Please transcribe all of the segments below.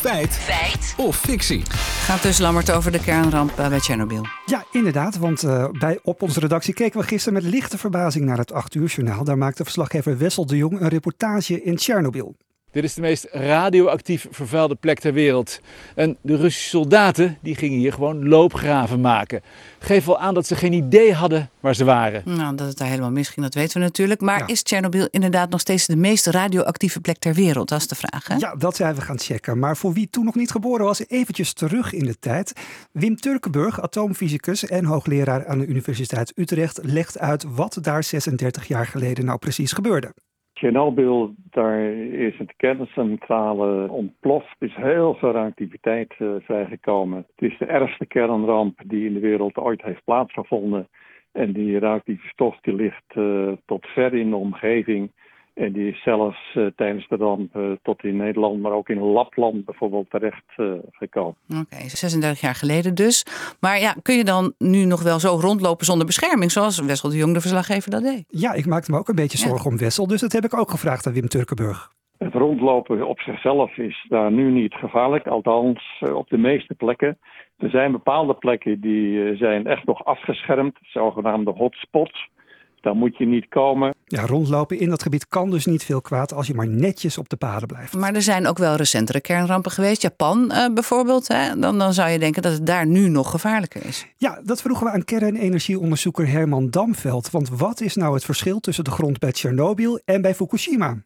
Feit. Feit. Of fictie. Gaat dus Lammert over de kernramp eh, bij Tsjernobyl. Ja, inderdaad. Want uh, bij, op onze redactie keken we gisteren met lichte verbazing naar het 8 uur journaal. Daar maakte verslaggever Wessel de Jong een reportage in Tsjernobyl. Dit is de meest radioactief vervuilde plek ter wereld. En de Russische soldaten die gingen hier gewoon loopgraven maken. Geef wel aan dat ze geen idee hadden waar ze waren. Nou, dat het daar helemaal misging, dat weten we natuurlijk. Maar is Tsjernobyl inderdaad nog steeds de meest radioactieve plek ter wereld? Dat is de vraag, hè? Ja, dat zijn we gaan checken. Maar voor wie toen nog niet geboren was, eventjes terug in de tijd. Wim Turkenburg, atoomfysicus en hoogleraar aan de Universiteit Utrecht, legt uit wat daar 36 jaar geleden nou precies gebeurde. Chernobyl, daar is het kerncentrale ontploft. Er is heel veel activiteit uh, vrijgekomen. Het is de ergste kernramp die in de wereld ooit heeft plaatsgevonden. En die radioactieve stof die ligt uh, tot ver in de omgeving. En die is zelfs uh, tijdens de ramp uh, tot in Nederland, maar ook in Lapland bijvoorbeeld terecht uh, gekomen. Oké, okay, 36 jaar geleden dus. Maar ja, kun je dan nu nog wel zo rondlopen zonder bescherming, zoals Wessel de Jong, de verslaggever, dat deed? Ja, ik maakte me ook een beetje zorgen ja. om Wessel, dus dat heb ik ook gevraagd aan Wim Turkenburg. Het rondlopen op zichzelf is daar nu niet gevaarlijk, althans op de meeste plekken. Er zijn bepaalde plekken die zijn echt nog afgeschermd, zogenaamde hotspots. Daar moet je niet komen. Ja, rondlopen in dat gebied kan dus niet veel kwaad als je maar netjes op de paden blijft. Maar er zijn ook wel recentere kernrampen geweest. Japan uh, bijvoorbeeld. Hè? Dan, dan zou je denken dat het daar nu nog gevaarlijker is. Ja, dat vroegen we aan kernenergieonderzoeker Herman Damveld. Want wat is nou het verschil tussen de grond bij Tsjernobyl en bij Fukushima?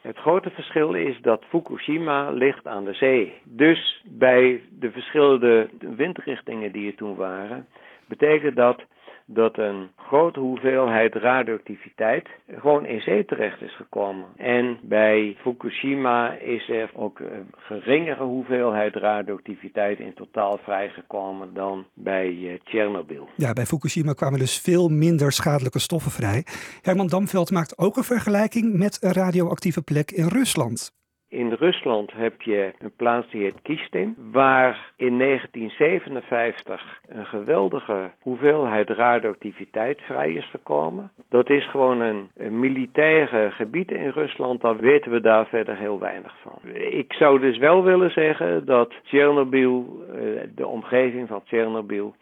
Het grote verschil is dat Fukushima ligt aan de zee. Dus bij de verschillende windrichtingen die er toen waren, betekent dat dat een grote hoeveelheid radioactiviteit gewoon in zee terecht is gekomen. En bij Fukushima is er ook een geringere hoeveelheid radioactiviteit in totaal vrijgekomen dan bij Tsjernobyl. Ja, bij Fukushima kwamen dus veel minder schadelijke stoffen vrij. Herman Damveld maakt ook een vergelijking met een radioactieve plek in Rusland. In Rusland heb je een plaats die heet Kistin, waar in 1957 een geweldige hoeveelheid radioactiviteit vrij is gekomen. Dat is gewoon een, militaire gebied in Rusland, dan weten we daar verder heel weinig van. Ik zou dus wel willen zeggen dat Tsjernobyl, de omgeving van Tsjernobyl,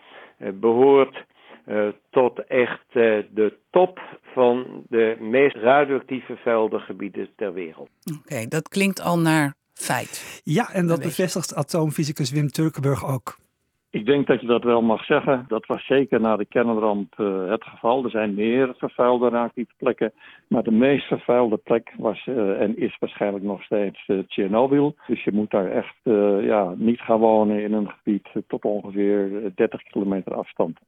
behoort uh, tot echt de radioactieve veldengebieden ter wereld. Oké, okay, dat klinkt al naar feit. Ja, en dat bevestigt atoomfysicus Wim Turkenburg ook. Ik denk dat je dat wel mag zeggen. Dat was zeker na de kernramp uh, het geval. Er zijn meer vervuilde radioactieve plekken. Maar de meest vervuilde plek was uh, en is waarschijnlijk nog steeds uh, Tsjernobyl. Dus je moet daar echt ja, niet gaan wonen in een gebied tot ongeveer 30 kilometer afstand.